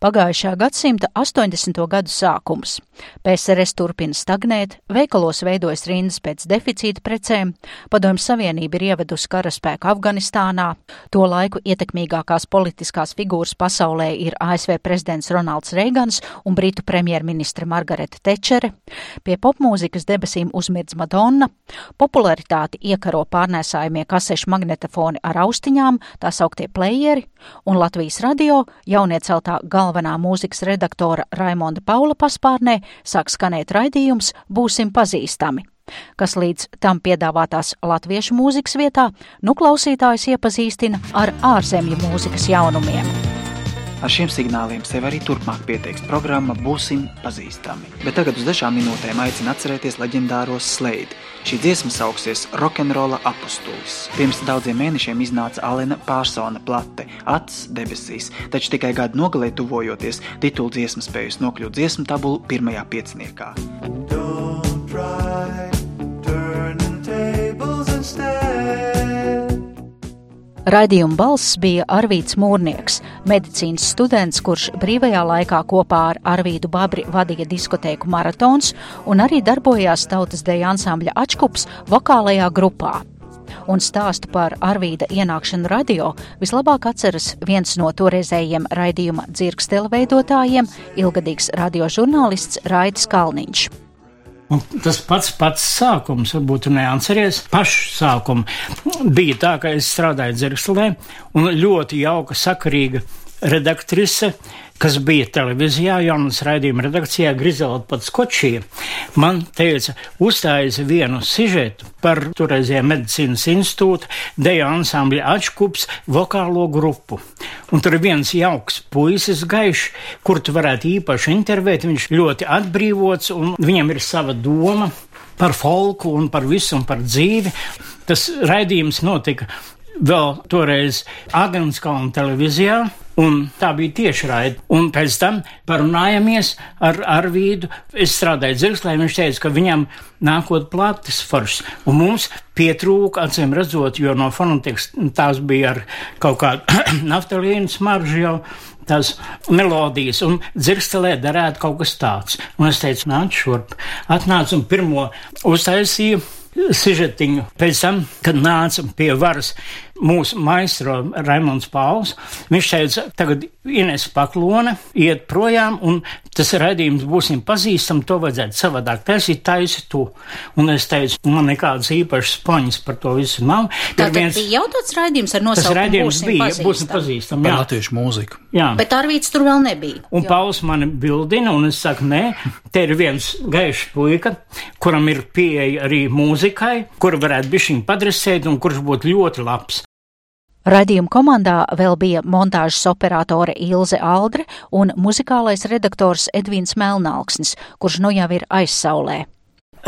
Pagājušā gadsimta 80. gadu sākums. PSRS turpina stagnēt, veikalos veidojas rindas pēc deficīta precēm, Padomju Savienība ir ievedusi karaspēku Afganistānā, to laiku ietekmīgākās politiskās figūras pasaulē ir ASV prezidents Ronalds Reigans un Britu premjerministre Margareta Tečere, pie popmūzikas debesīm uzmirdz Madonna, popularitāti iekaro pārnēsājumie kasešu magnetofoni ar austiņām, tā sauktie playeri, un Latvijas radio jaunieceltā galvenā mūzikas redaktora Raimonda Paula paspārnē sāk skanēt raidījums Būsim pazīstami kas līdz tam piedāvātās latviešu mūzikas vietā, nu klausītājs iepazīstina ar ārzemju mūzikas jaunumiem. Ar šiem signāliem sev arī turpmāk pieteiks programma Būsim pazīstami. Bet tagad uz dažām minūtēm aicinu atcerēties leģendāros slēdi. Šī dziesma sauksies Rokenrola apustulis. Pirms daudziem mēnešiem iznāca Alena Pārsona plate Acis debesīs, taču tikai gada nogalē tuvojoties titulu dziesma spējusi nokļūt dziesmu tabulu pirmajā pieciniekā. Don't try turning tables instead. Raidījuma balss bija Arvīts Mūrnieks, medicīnas students, kurš brīvajā laikā kopā ar Arvīdu Babri vadīja diskotēku maratons un arī darbojās tautas deja ansambļa Ačkups vokālajā grupā. Un stāstu par Arvīda ienākšanu radio vislabāk atceras viens no toreizējiem raidījuma dzirkstela veidotājiem, ilgadīgs radiožurnālists Raidis Kalniņš. Un tas pats pats sākums, varbūt neatceries, pašu sākumu. Bija tā, ka es strādāju dzirkslē un ļoti jauka, sakarīga redaktrise, kas bija televīzijā, jaunas raidījuma redakcijā, Grizela pats Kočija, man teica, uzstājas vienu sižetu par toreizējā medicīnas institūta, deja ansambļa atškups vokālo grupu. Un tur viens jauks puisis gaišs, kur tu varētu īpaši intervēt, viņš ļoti atbrīvots un viņam ir sava doma par folku un par visu un par dzīvi. Tas raidījums notika vēl toreiz Agenskalna televīzijā. Un tā bija tieši raidījuma. Un pēc tam parunājāmies ar Arvīdu. Es strādāju dzirkslē, viņš teica, ka viņam nākot plates foršs. Un mums pietrūka, acīm redzot, jo no fonoteks tās bija ar kaut kādu naftalīnu smaržu jau tās melodijas, un dzirstelē darētu kaut kas tāds. Un es teicu, nāc šurp. Atnācu un pirmo uztaisīju sižetiņu. Pēc tam, kad nāca pie varas mūsu maistro Raimons Pauls, viņš teica, tagad Ines Paklone iet projām, un tas raidījums būsim pazīstam, to vajadzētu savādāk taisīt, taisi to. Un es teicu, man nekādas īpašas poņas par to visu nav. Tā viens... bija jau tāds raidījums ar Tas nosaukumu raidījums Būsim bija, pazīstami. būsim pazīstam, Par jā. latviešu mūziku. jā. Bet Arvīts tur vēl nebija. Un Pauls mani bildina, un es saku, nē, te ir viens gaišs puika, kuram ir pieeja arī mūzikai, kuru varētu bišķiņ padresēt un kurš būtu ļoti labs. Radījuma komandā vēl bija montāžas operatore Ilze Aldre un muzikālais redaktors Edvīns Melnauksnis, kurš nu jau ir aizsaulē.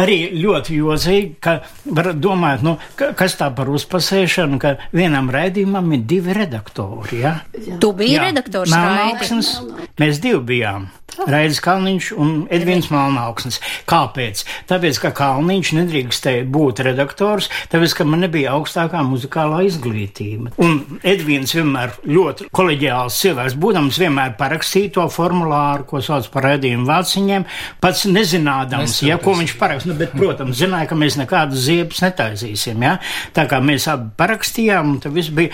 Arī ļoti jocīgi, ka var domāt, nu, ka, kas tā par uzpasēšanu, ka vienam raidījumam ir divi redaktori. Ja? Tu biji redaktors Raidi. Melnauksnes. Mēs divi bijām. Raidis Kalniņš un Edvins Melnauksnes. Kāpēc? Tāpēc, ka Kalniņš nedrīkstēja būt redaktors, tāpēc, ka man nebija augstākā muzikālā izglītība. Un Edvins vienmēr ļoti koleģiāls cilvēks, būdams vienmēr parakstīja to formulāru, ko sauc par raidījumu vāciņiem, pats nezinādams, ja, ko viņš parakst. Nu, bet, protams, zināja, ka mēs nekādas ziepes netaisīsim, ja? Tā kā mēs abi parakstījām, un tad viss bija.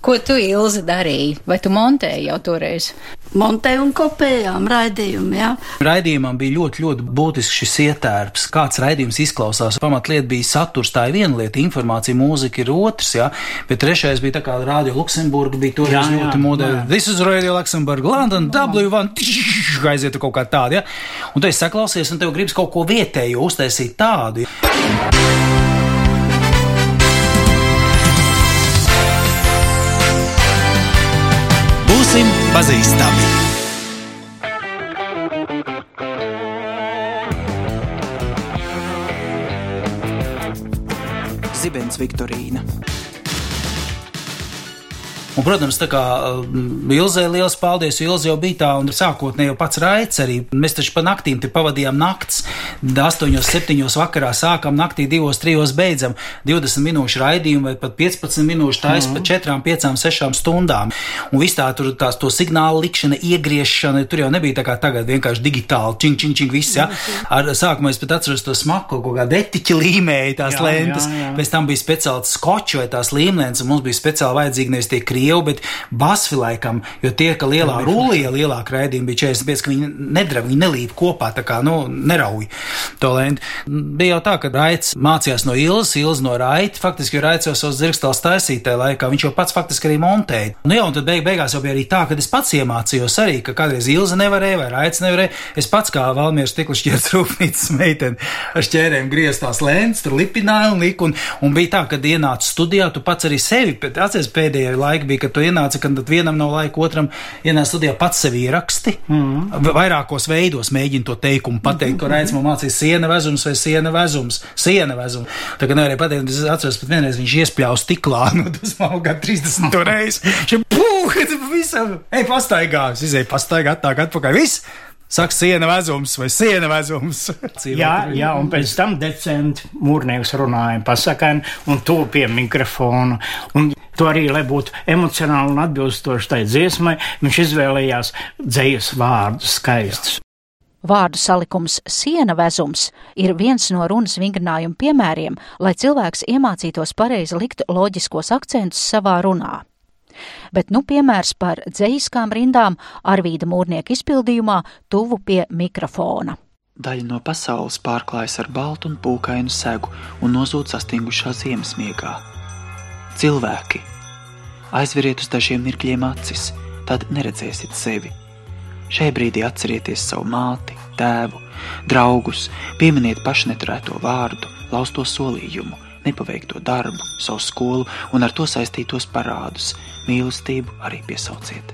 Ko tu, Ilze, darīji? Vai tu montēji jau toreiz? Montēju un kopējām raidījumu, jā. Raidījumam bija ļoti, ļoti būtisks šis ietērps. Kāds raidījums izklausās? Pamatlieta bija saturs, tā ir viena lieta, informācija, mūzika ir otrs, jā. Bet trešais bija tā kā Radio Luksemburga bija toreiz Jā, jā, ļoti modē. This is Radio Luxemburg, London, W1, tš, aiziet kaut kā tāda, jā. Un tu esi saklausies, un tev gribas kaut ko vietēju uztaisīt tādu. jā. Pazīstami! Zibens Viktorīna. Un, protams, tā kā um, Ilzē liels paldies, jo Ilze jau bija tā un sākotnēji jau pats raids arī. Mēs taču pa naktīm te pavadījām nakts. 8, 7 vakarā sākām, naktī 2, 3 beidzam 20 minūšu raidījumu vai pat 15 minūšu tais mm. pa 4, 5, 6 stundām. Un viss tā tur tās to signālu likšana, iegriešana, tur jau nebija tā kā tagad vienkārši digitāli, čing, čing, čing, viss, ja. Ar sākumā es pat atceros to smaku, kaut kā detiķi līmēja tās jā, lentes, jā, jā. pēc tam bija speciāls skočs vai tās līmlēns, un mums bija speciāli vajadzīgi nevis tie krievi, bet basfi laikam, jo tie, ka lielā rulija, lielāka raidījuma bija 45, ka viņi nedrav, viņi nelīp kopā, tā kā, nu, nerauj to lenti. Bija jau tā, ka Raits mācījās no Ilzas, Ilza no Raita, faktiski, Raits jau savus dzirkstēlus taisīja tajā laikā, viņš jau pats faktiski arī montēja. Nu jā, un tad beig, beigās jau bija arī tā, ka es pats iemācījos arī, ka kādreiz Ilza nevarēja vai Raits nevarēja. Es pats kā Valmieras stikla šķiets rūpnīcas meitene ar šķērēm grieztās tās lēns, tur lipināja un lika, un, un bija tā, ka ienāca studijā, tu pats arī sevi, bet atceries pēdējā laika bija, kad tu ienāci, kad vienam nav laika, otram ienāca studijā pats sevi ieraksti, mm. vairākos veidos mēģina to teikumu pateikt, ko Raits man mācīja siena vezums vai siena vezums, siena vezums. Tā kā nevarēja pateikt, es atceros, pat vienreiz viņš iespļāva stiklā, nu tas man gan 30 reiz. Šim pūh, visam, ej pastaigā, es izēju pastaigā, attāk atpakaļ, viss. Saka, siena vezums vai siena vezums. jā, jā, un pēc tam decenti mūrnieks runāja pasakāni un to pie mikrofona. Un to arī, lai būtu emocionāli un atbilstoši tai dziesmai, viņš izvēlējās dzējas vārdus skaistus. Vārdu salikums siena vezums ir viens no runas vingrinājuma piemēriem, lai cilvēks iemācītos pareizi likt loģiskos akcentus savā runā. Bet nu piemērs par dzejiskām rindām Arvīda mūrnieka izpildījumā tuvu pie mikrofona. Daļa no pasaules pārklājas ar baltu un pūkainu segu un nozūd sastingušā ziemesmiegā. Cilvēki! Aizveriet uz dažiem mirkļiem acis, tad neredzēsiet sevi Šai brīdī atcerieties savu māti, tēvu, draugus, pieminiet pašneturēto vārdu, lausto solījumu, nepaveikto darbu, savu skolu un ar to saistītos parādus. Mīlestību arī piesauciet.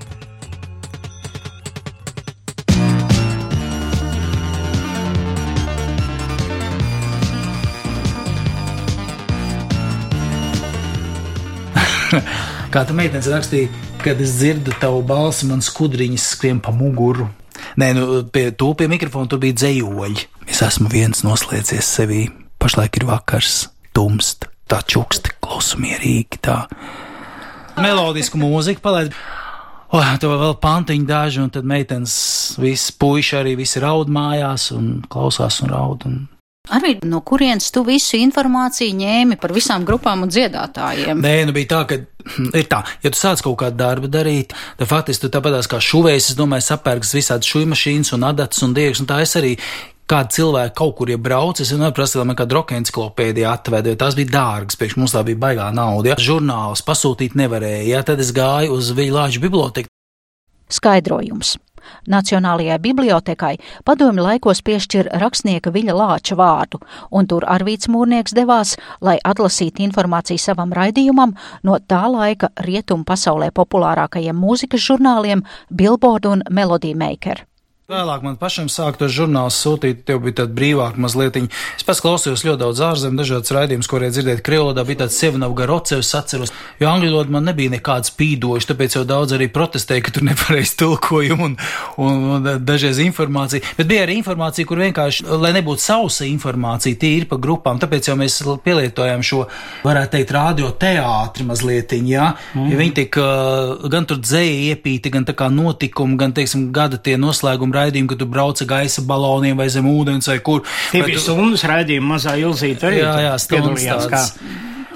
Kā tu meitenes rakstīji, kad es dzirdu tavu balsi, man skudriņas skrien pa muguru. Nē, nu, pie to pie mikrofona tur bija dzējoļi. Es esmu viens noslēdzies sevī. Pašlaik ir vakars, tumst, tā čuksti, klusu mierīgi, tā. Melodisku mūziku palaid. O, oh, to vēl pantiņu daži, un tad meitenes, visi puiši arī visi raud mājās un klausās un raud. Un Arī no kurienes tu visu informāciju ņēmi par visām grupām un dziedātājiem? Nē, nu bija tā, ka ir tā, ja tu sāc kaut kādu darbu darīt, tad faktiski tu tāpatās kā šuvējs, es domāju, sapērks visādi šujmašīnas un adatas un diegs, un tā es arī kādu cilvēku kaut kur iebrauc, es vienmēr prasīju, lai man kāda roka enciklopēdija atveda, jo tās bija dārgas, priekš mums tā bija baigā nauda. Ja? Žurnālus pasūtīt nevarēja, ja? tad es gāju uz Viļāģu biblioteku. Skaidrojums. Nacionālajai bibliotekai padomju laikos piešķir rakstnieka Viļa Lāča vārdu, un tur Arvīts Mūrnieks devās, lai atlasītu informāciju savam raidījumam no tā laika rietumu pasaulē populārākajiem mūzikas žurnāliem Billboard un Melody Maker. Vēlāk man pašam sāk tos žurnālus sūtīt, tev bija tāda brīvāka mazliet. Es pats klausījos ļoti daudz ārzemju, dažādas raidījumus, varēja dzirdēt Krievodā, bija tāds Sevinavga Rocevs atceros, jo angļu valoda man nebija nekāds spīdošs, tāpēc jau daudz arī protestēja, ka tur nepareiz tulkojumu un, un, un dažreiz informācija. Bet bija arī informācija, kur vienkārši, lai nebūtu sausa informācija, tie ir pa grupām, tāpēc jau mēs pielietojam šo, varētu teikt, radio teātri mazliet, jā, mm. ja viņi tik gan tur dzēja iepīti, gan tā kā notikumi, gan, teiksim, gada tie noslēgumi raidījumu, kad tu brauc gaisa baloniem vai zem ūdens vai kur. Tie bija tu... stundas raidījumi, mazā ilzīte arī. Jā, jā, stundas. Kā...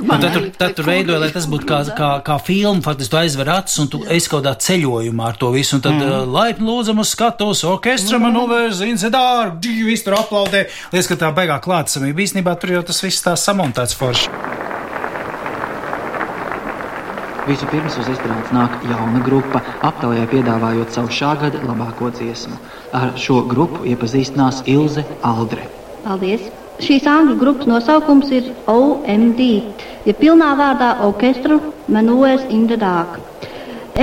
Un tad tur, tad tur veidoja, lai tas būtu kā, kā, kā filma, faktiski tu aizver acis un tu esi kaut kādā ceļojumā ar to visu. Un tad mm. uh, laipni lūdzam uz skatos, orkestra man novērz, incidāri, dži, viss tur aplaudē. Liekas, ka tā beigā klātsamība. Īstenībā tur jau tas viss tā samontēts forši. Vispirms uz estrādes nāk jauna grupa, aptaujā piedāvājot savu šā gada labāko dziesmu. Ar šo grupu iepazīstinās Ilze Aldre. Paldies! Šīs angļu grupas nosaukums ir OMD, ja pilnā vārdā Orchestra Manuēs in the Dark.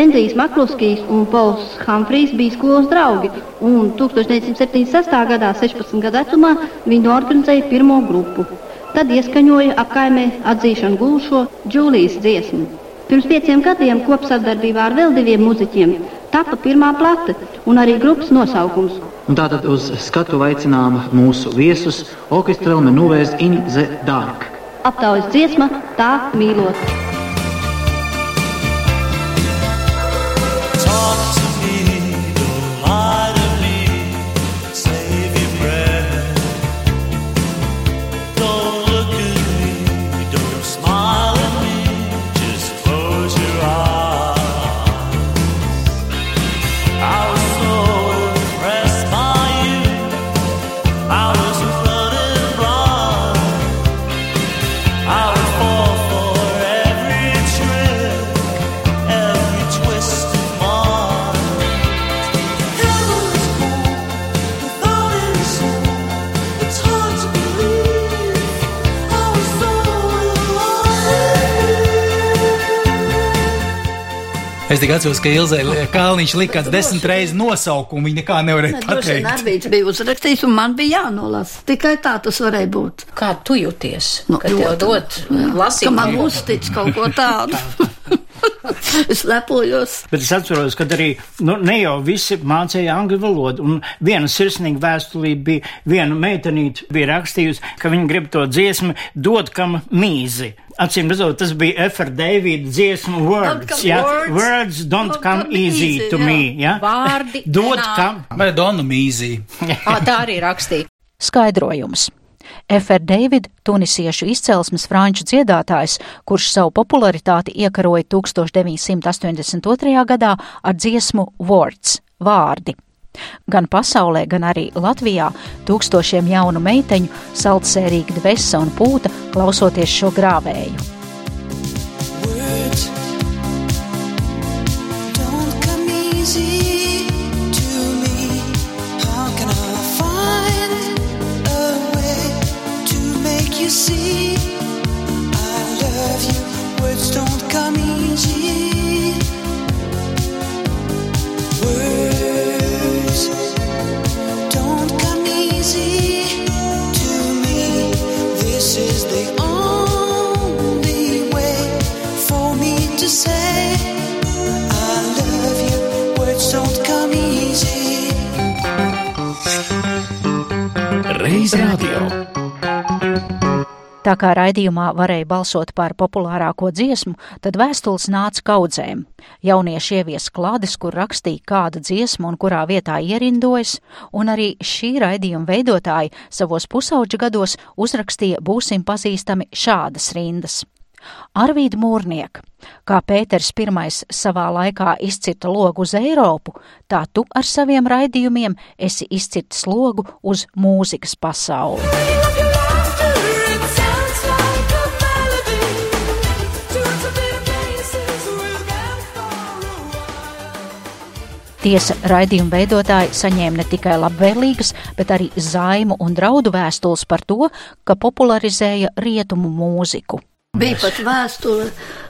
Endrijs Makluskijs un Pols Humfrijs bija skolas draugi, un 1976. gadā, 16 gadu vecumā, viņi organizēja pirmo grupu. Tad ieskaņoja apkaimē atzīšanu gūšo Džūlijas dziesmu. Pirms pieciem gadiem kopsadarbībā ar vēl diviem muzeķiem tapa pirmā plate un arī grupas nosaukums. Un tātad uz skatu aicinām mūsu viesus orķestra Menuvēs in the Dark. Aptaujas dziesma tā mīlot. Es tikai atceros, ka Ilzai Kalniņš lika kāds desmit reizes nosaukumu, viņa nekā nevarēja pateikt. Arvīts bija uzrakstījis, un man bija jānolasa. Tikai tā tas varēja būt. Kā tu jūties? Nu, kad tev ļoti. dot lasīt? Ka man uztic kaut ko tādu. es lepojos. Bet es atceros, ka arī nu, ne jau visi mācīja angļu valodu. Un viena sirsnīga vēstulī bija viena meitenīte, bija rakstījusi, ka viņa grib to dziesmu dot kam mīzi. Acīm redzot, tas bija F.R. Davida dziesmu words. come Ja? words. words don't Don't come come easy easy, to jā. me. Ja? Vārdi Dod kam. Vai Donu Mīzī? Ā, tā arī rakstīja. Skaidrojums. F.R. David, tunisiešu izcelsmes franču dziedātājs, kurš savu popularitāti iekaroja 1982. gadā ar dziesmu Words - vārdi. Gan pasaulē, gan arī Latvijā. Tūkstošiem jaunu meiteņu saldsērīgi dvesa un pūta klausoties šo grāvēju. Words don't come easy to Tā kā raidījumā varēja balsot par populārāko dziesmu, tad vēstules nāca kaudzēm. Jaunieši ievies klādes, kur rakstīja kādu dziesmu un kurā vietā ierindojas, un arī šī raidījuma veidotāji savos pusauģa gados uzrakstīja būsim pazīstami šādas rindas. Arvīda Mūrnieka, kā Pēters I savā laikā izcirta logu uz Eiropu, tā tu ar saviem raidījumiem esi izcirtis logu uz mūzikas pasauli. Tiesa raidījuma veidotāji saņēma ne tikai labvēlīgas, bet arī zaimu un draudu vēstules par to, ka popularizēja rietumu mūziku. Bija pat vēstule,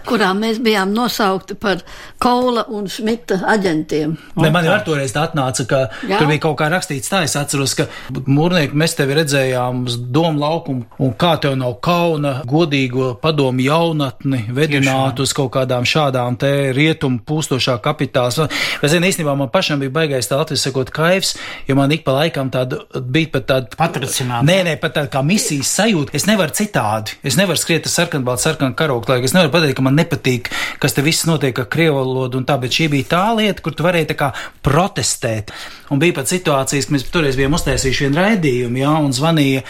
kurā mēs bijām nosaukti par Kola un Šmita aģentiem. Ne, man jau ar toreiz tā atnāca, ka Jā. Tur bija kaut kā rakstīts tā, es atceros, ka mūrnieki mēs tevi redzējām uz domu laukumu, un kā tev nav kauna godīgo padomu jaunatni vedināt uz kaut kādām šādām te rietumu pūstošā kapitāls. Bet, zini, īstenībā man pašam bija baigais tā latvijas sakot kaivs, jo man ik pa laikam tāda bija pat tāda. Patricināta. Nē, nē, pat tāda kā misijas sajūta. Es nevaru citādi. Es nevaru skriet ar sarkanbaltu, sarkanu karogu, lai es nevaru pateikt, ka man nepatīk, kas te viss notiek ar krievu valodu un tā, bet šī bija tā lieta, kur tu varēji tā kā protestēt. Un bija pat situācijas, ka mēs toreiz bijām uztaisījuši vienu raidījumu, jā, un zvanīja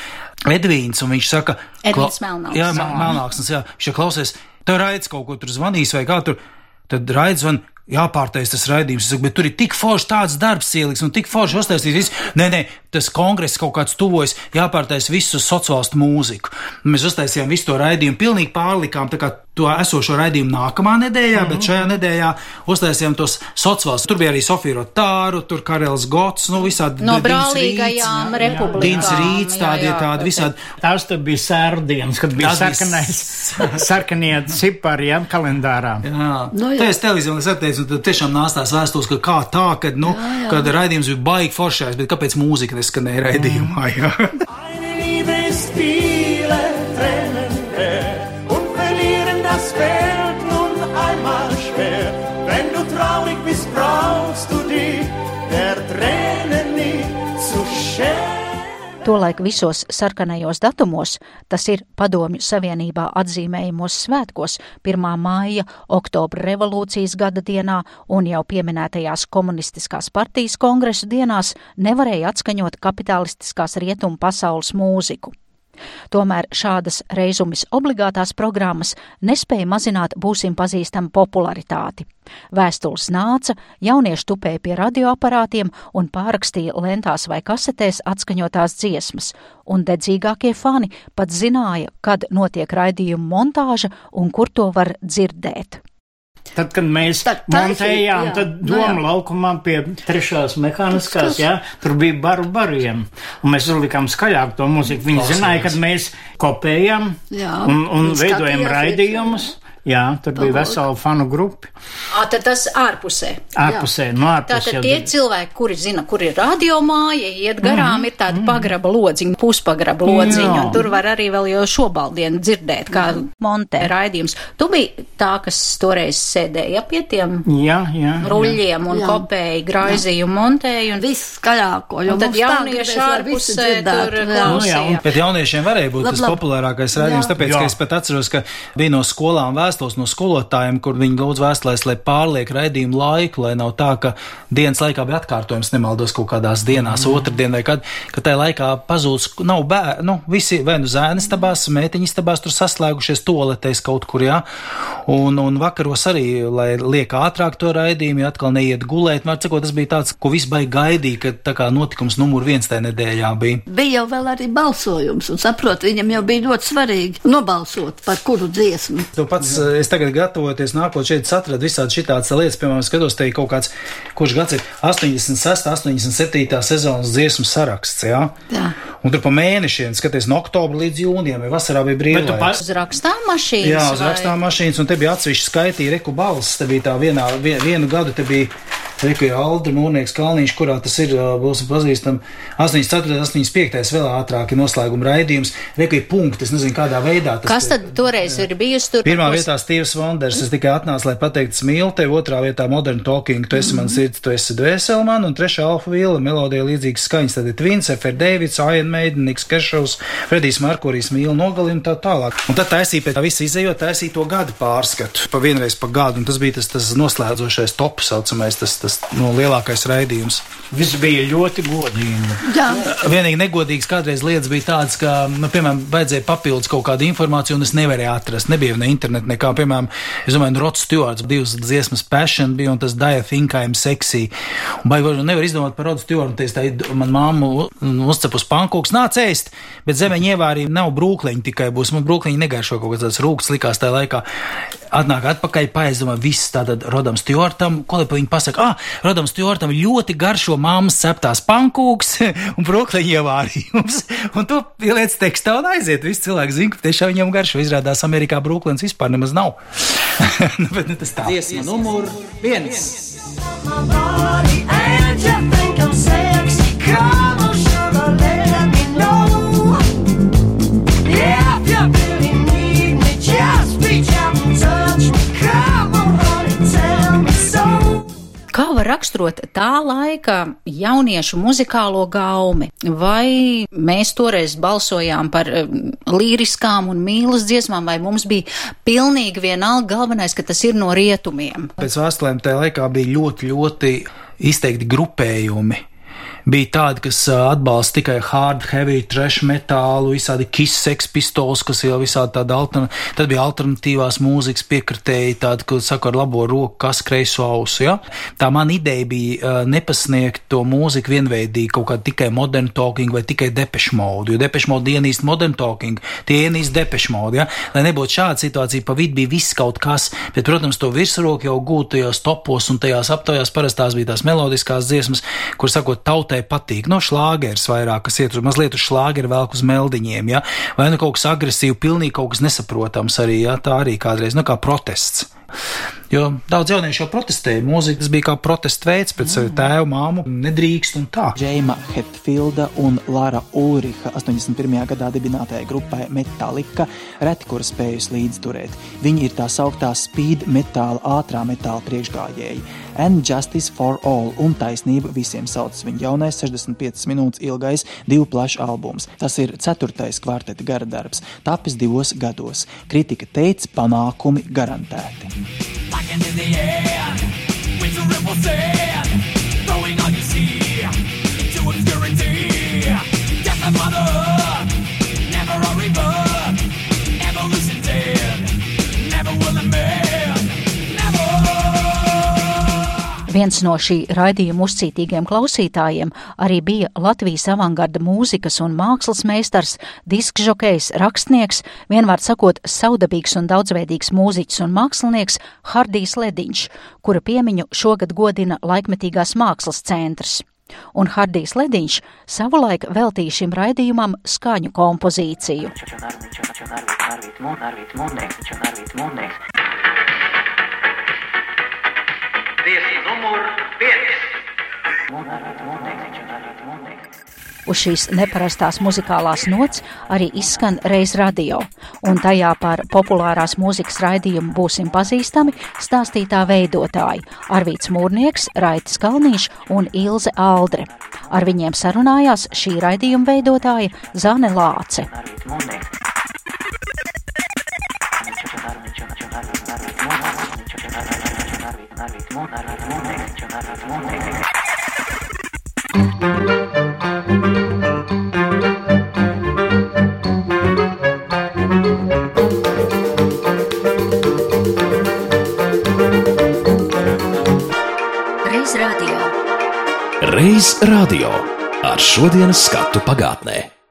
Edvīns, un viņš saka, Edvīns Melnāksnis. Jā, Mel- Melnāksnis, jā. Viņš klausies, tev raids kaut ko tur zvanīs vai kā tur. Tad raids man jāpārtais tas raidījums. Es saku, bet tur ir tik forši tāds darbs ieliks un tik forši uztaisīts. viss. Nē, nē, tas kongress kaut kāds tuvojas, jāpārtais visu uz sociālistu mūziku. Mēs uztaisījām visu to raidījumu, pilnīgi pārlikām to esošo raidījumu nākamā nedēļā, mm -hmm. bet šajā nedēļā uztaisījām tos sociālus. Tur bija arī Sofija Rotāru, tur Karels Gots, nu visādi. No brālīgajām republikām. Dins Rīts, tādi, jā, tādi visādi. Tās tad bija sērdienas, kad bija sarkanais, sarkanie cipari, jā, kalendārā. Jā, Nu, nu, jā. tā ir es atteicu, un tad tiešām nāca tās vēstules, ka kā tā, kad, nu, jā, jā. kad raidījums bija baigi foršais, bet kāpēc mūzika neskanēja raidījumā? Jā. Tolaik visos sarkanajos datumos, tas ir Padomju Savienībā atzīmējumos svētkos 1. māja, oktobra revolūcijas gada dienā un jau pieminētajās komunistiskās partijas kongresu dienās, nevarēja atskaņot kapitalistiskās rietumu pasaules mūziku. Tomēr šādas reizumis obligātās programmas nespēja mazināt būsim pazīstama popularitāti. Vēstules nāca, jaunieši tupēja pie radioaparātiem un pārakstīja lentās vai kasetēs atskaņotās dziesmas, un dedzīgākie fani pat zināja, kad notiek raidījuma montāža un kur to var dzirdēt. Tad, kad mēs Tad taisīt, montējām, jā. tad Nu doma laukumā pie trešās mehāniskās, jā, tur bija baru bariem. Un mēs uzlikām skaļāk to mūziku. Viņi zināja, kad mēs kopējam Jā, un, un skatījās, raidījumus. Jā, tur bija Pavalk. vesela fanu grupa. Ā, tad tas ārpusē. Ārpusē, no ārpuses Tātad tie bija. cilvēki, kuri zina, kur ir radiomāja, iet garām, ir tāda pagraba lodziņa, puspagraba lodziņa, Jā. un tur var arī vēl jau šobaldienu dzirdēt, kā montē raidījums. Tu biji tā, kas toreiz sēdēja pie tiem Jā, jā. jā. ruļļiem un Jā. kopēji graizīju un montēju. Un, Viss skaļāko, jo un tad jaunieši ārpusē tur jā. Nu, jā, un klausījās. pēc jauniešiem varēja būt Lab, tas lab. populārākais raidījums, Jā. tāpēc, Jā. ka es pat atceros, ka bija no skolām vēstules no skolotājiem, kur viņi lūdz vēstulēs, lai pārliek raidījumu laiku, lai nav tā, ka dienas laikā bija atkārtojums, nemaldos kaut kādās dienās, mm. otrdien vai kad, ka tajā laikā pazūd, nav bērni, nu, visi vai nu zēnis tabās, mētiņas tabās tur saslēgušies toletēs kaut kur, jā, un, un vakaros arī, lai liek ātrāk to raidījumu, ja atkal neiet gulēt, var cikot, tas bija tāds, ko viss baigi gaidīja, ka tā kā notikums numur viens tajā nedēļā bija. Bija jau vēl arī balsojums, un saprot, viņam jau bija ļoti svarīgi nobalsot par kuru dziesmu. Tu pats, eh, es tagad gatavoties nākot šeit, atradu visādi šitādas lietas, piemēram, skatos te ir kaut kāds, kurš gads ir 86, 87 sezonas dziesmu saraksts, jā? Jā. Un tur pa mēnešiem, skaties, no oktobra līdz jūnijam, vai vasarā bija Bet tu Uz rakstām mašīnas. Jā, uz vai- rakstām mašīnas, un te bija atsevišķi skaitīja reku balss. Te bija tā vienā, vien, vienu gadu, te bija ir Aldri Mūrnieks Kalniņš, kurā tas ir, ā, būs pazīstam, 84, 85, vēl ātrāk ir noslēguma raidījums. Ir punkti, es nezinu, kādā veidā tas Kas tad toreiz ir bijusi tur? Pirmā Ko- vietā Steve's Wonders. Es tikai atnācu, lai pateiktu, es mīlu tevi. Otrā vietā Modern Talking, tu esi mans sirds, tu esi dvēseli man. Un trešā Alfa Vila melodija līdzīgas skaņas. Tad ir Twins, F.R. Davids, Iron Maiden, Niks Kešovs, Fredijs Markurijs mīl nogali un tā tālāk. Un tad taisīja pēc tā visa izējot, taisīja to gadu pārskatu. Pa vienreiz pa gadu. Un tas bija tas, tas noslēdzošais top, saucamais, tas, tas no lielākais raidījums. viss bija ļoti godīgi. Jā, Vienīgi negodīgs kādreiz lietas bija tādas, ka, nu, piemēram, vajadzēja papildus kaut kādu informāciju, un es nevarēju atrast. Nebija ne interneta, nekā, piemēram, es domāju, Rods Stewards, divas dziesmas Passion bija, un tas Daya Think I'm Sexy. Un vai var- nevar izdomāt par Rodu Stewardu, teiks, tā man mamma uzcep uz pankūks, nāc ēst, bet zemeņa ievārījumi nav brūkliņi, tikai būs, man brūkliņi negaršo kaut kāds rūks likās tajā laikā. Atnāk atpakaļ, paaizdoma viss tātad Rodam Stjortam, ko lai pa viņu pasaka, ah, Rodam Stjortam ļoti garšo mammas ceptās pankūks un brokleņa ievārījums. Un to pieliec tekstā un aiziet. Visi cilvēki zina, ka tiešām viņam garšo. Izrādās Amerikā brokleņas vispār nemaz nav. nu, bet ne tas tā. Dziesma numur viens. And var raksturot tā laika jauniešu muzikālo gaumi? Vai mēs toreiz balsojām par līriskām un mīlas dziesmām, vai mums bija pilnīgi vienalga galvenais, ka tas ir no rietumiem? Pēc vēstulēm tajā laikā bija ļoti, ļoti izteikti grupējumi. Bija tādi, kas atbalsta tikai hard, heavy, trash metālu, visādi sex pistols, kas jau visādi tāda alternatīva. Tad bija alternatīvās mūzikas piekritēji, tādi, ko saka ar labo roku, kas kreiso ausu. Ja? Tā man ideja bija nepasniegt to mūziku vienveidīgi, kaut kā tikai modern talking vai tikai depešu modu, jo depešu modu ienīst modern talking, tie ienīst depešu modu. Ja? Lai nebūtu šāda situācija, pa vidu bija viss kaut kas, bet, protams, to virsroku jau gūt tajos topos un tajās aptaujās parastās bija tās melodiskās dziesmas, kur sakot, tautai patīk. No šlāgeres vairāk, kas iet uz mazliet uz šlāgeru vēl uz meldiņiem, ja? vai nu kaut kas agresīvi, pilnīgi kaut kas nesaprotams arī, ja? tā arī kādreiz, nu kā protests. Jo daudz jauniešu jau protestēja. Mūzika tas bija kā protesta veids pret savu tēvu, māmu. Nedrīkst un tā. Džeima Hetfilda un Lara Ulriha 81. gadā dibinātajai grupai Metallica reti kur spējusi līdzturēt. Viņi ir tā sauktā speed metāla, ātrā metāla priekšgājēji. And Justice for All un taisnība visiem saucas viņa jaunais 65 minūtes ilgais divu plašu albums. Tas ir ceturtais kvarteta gara darbs, tapis divos gados. Kritika teica, panākumi garantēti. In the air, with a ripple sand, Viens no šī raidījuma uzcītīgiem klausītājiem arī bija Latvijas avangarda mūzikas un mākslas meistars, diskžokejs, rakstnieks, vienvārds sakot, saudabīgs un daudzveidīgs mūziķis un mākslinieks Hardijs Lediņš, kura piemiņu šogad godina laikmetīgās mākslas centrs. Un Hardijs Lediņš savulaik veltīja šim raidījumam skaņu kompozīciju. Uz šīs neparastās muzikālās nots arī izskan reiz radio, un tajā par populārās mūzikas raidījumu būsim pazīstami stāstītā veidotāji Arvīts Mūrnieks, Raitis Kalnīš un Ilze Aldre. Ar viņiem sarunājās šī raidījuma veidotāja Zane Lāce. Reiz radio. Reiz radio ar šodienas skatu pagātnē.